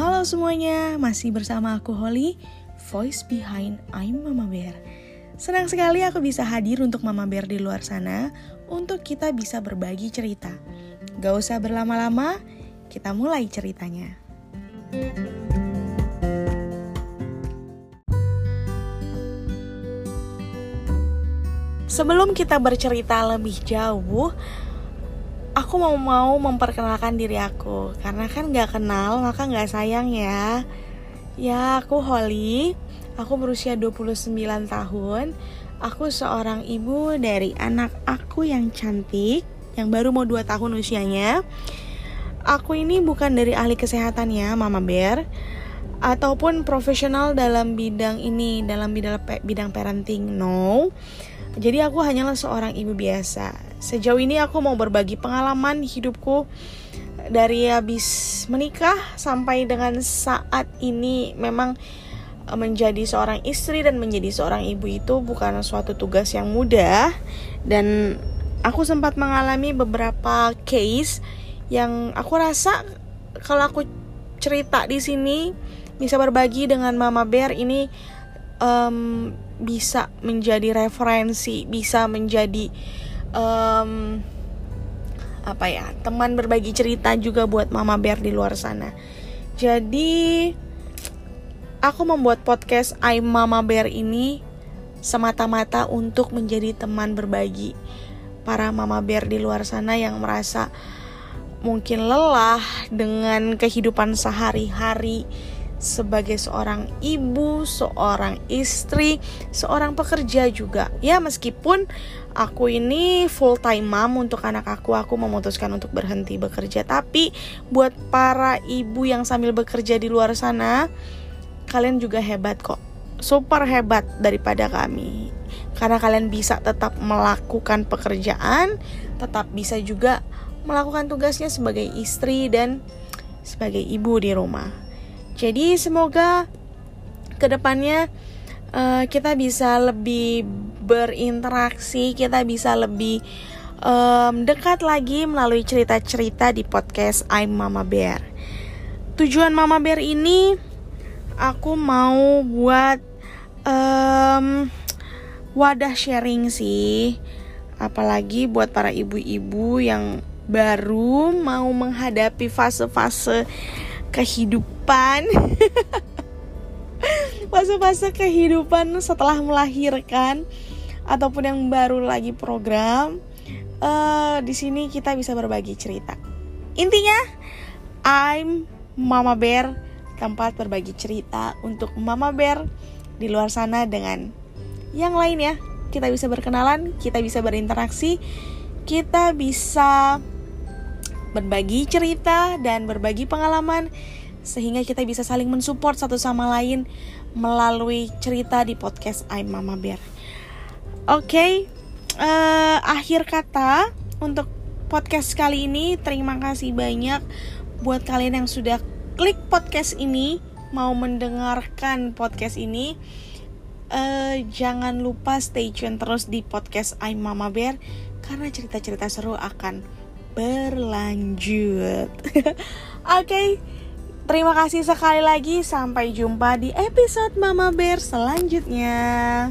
Halo semuanya, masih bersama aku Holly, voice behind I'm Mama Bear. Senang sekali aku bisa hadir untuk Mama Bear di luar sana untuk kita bisa berbagi cerita. Gak usah berlama-lama, kita mulai ceritanya. Sebelum kita bercerita lebih jauh, aku mau mau memperkenalkan diri aku. Karena kan nggak kenal maka nggak sayang ya. Ya aku Holly. Aku berusia 29 tahun. Aku seorang ibu dari anak aku yang cantik yang baru mau 2 tahun usianya. Aku ini bukan dari ahli kesehatan ya Mama Bear. Ataupun profesional dalam bidang ini dalam bidang bidang parenting no jadi aku hanyalah seorang ibu biasa. Sejauh ini aku mau berbagi pengalaman hidupku dari habis menikah sampai dengan saat ini memang eh, menjadi seorang istri dan menjadi seorang ibu itu bukan suatu tugas yang mudah dan aku sempat mengalami beberapa case yang aku rasa kalau aku cerita di sini bisa berbagi dengan Mama Bear ini um, bisa menjadi referensi, bisa menjadi um, apa ya teman berbagi cerita juga buat Mama Bear di luar sana. Jadi aku membuat podcast I Mama Bear ini semata-mata untuk menjadi teman berbagi para Mama Bear di luar sana yang merasa mungkin lelah dengan kehidupan sehari-hari sebagai seorang ibu, seorang istri, seorang pekerja juga. Ya, meskipun aku ini full time mom untuk anak aku, aku memutuskan untuk berhenti bekerja. Tapi buat para ibu yang sambil bekerja di luar sana, kalian juga hebat kok. Super hebat daripada kami. Karena kalian bisa tetap melakukan pekerjaan, tetap bisa juga melakukan tugasnya sebagai istri dan sebagai ibu di rumah. Jadi semoga ke depannya uh, kita bisa lebih berinteraksi, kita bisa lebih um, dekat lagi melalui cerita-cerita di podcast I'm Mama Bear. Tujuan Mama Bear ini aku mau buat um, wadah sharing sih, apalagi buat para ibu-ibu yang baru mau menghadapi fase-fase kehidupan. Fase-fase kehidupan setelah melahirkan ataupun yang baru lagi program uh, di sini kita bisa berbagi cerita. Intinya I'm Mama Bear tempat berbagi cerita untuk Mama Bear di luar sana dengan yang lainnya. Kita bisa berkenalan kita bisa berinteraksi kita bisa berbagi cerita dan berbagi pengalaman sehingga kita bisa saling mensupport satu sama lain melalui cerita di podcast I'm Mama Bear. Oke, okay, uh, eh, akhir kata untuk podcast kali ini terima kasih banyak buat kalian yang sudah klik podcast ini mau mendengarkan podcast ini. Uh, jangan lupa stay tune terus di podcast I'm Mama Bear karena cerita-cerita seru akan berlanjut. Oke, okay, terima kasih sekali lagi. Sampai jumpa di episode Mama Bear selanjutnya.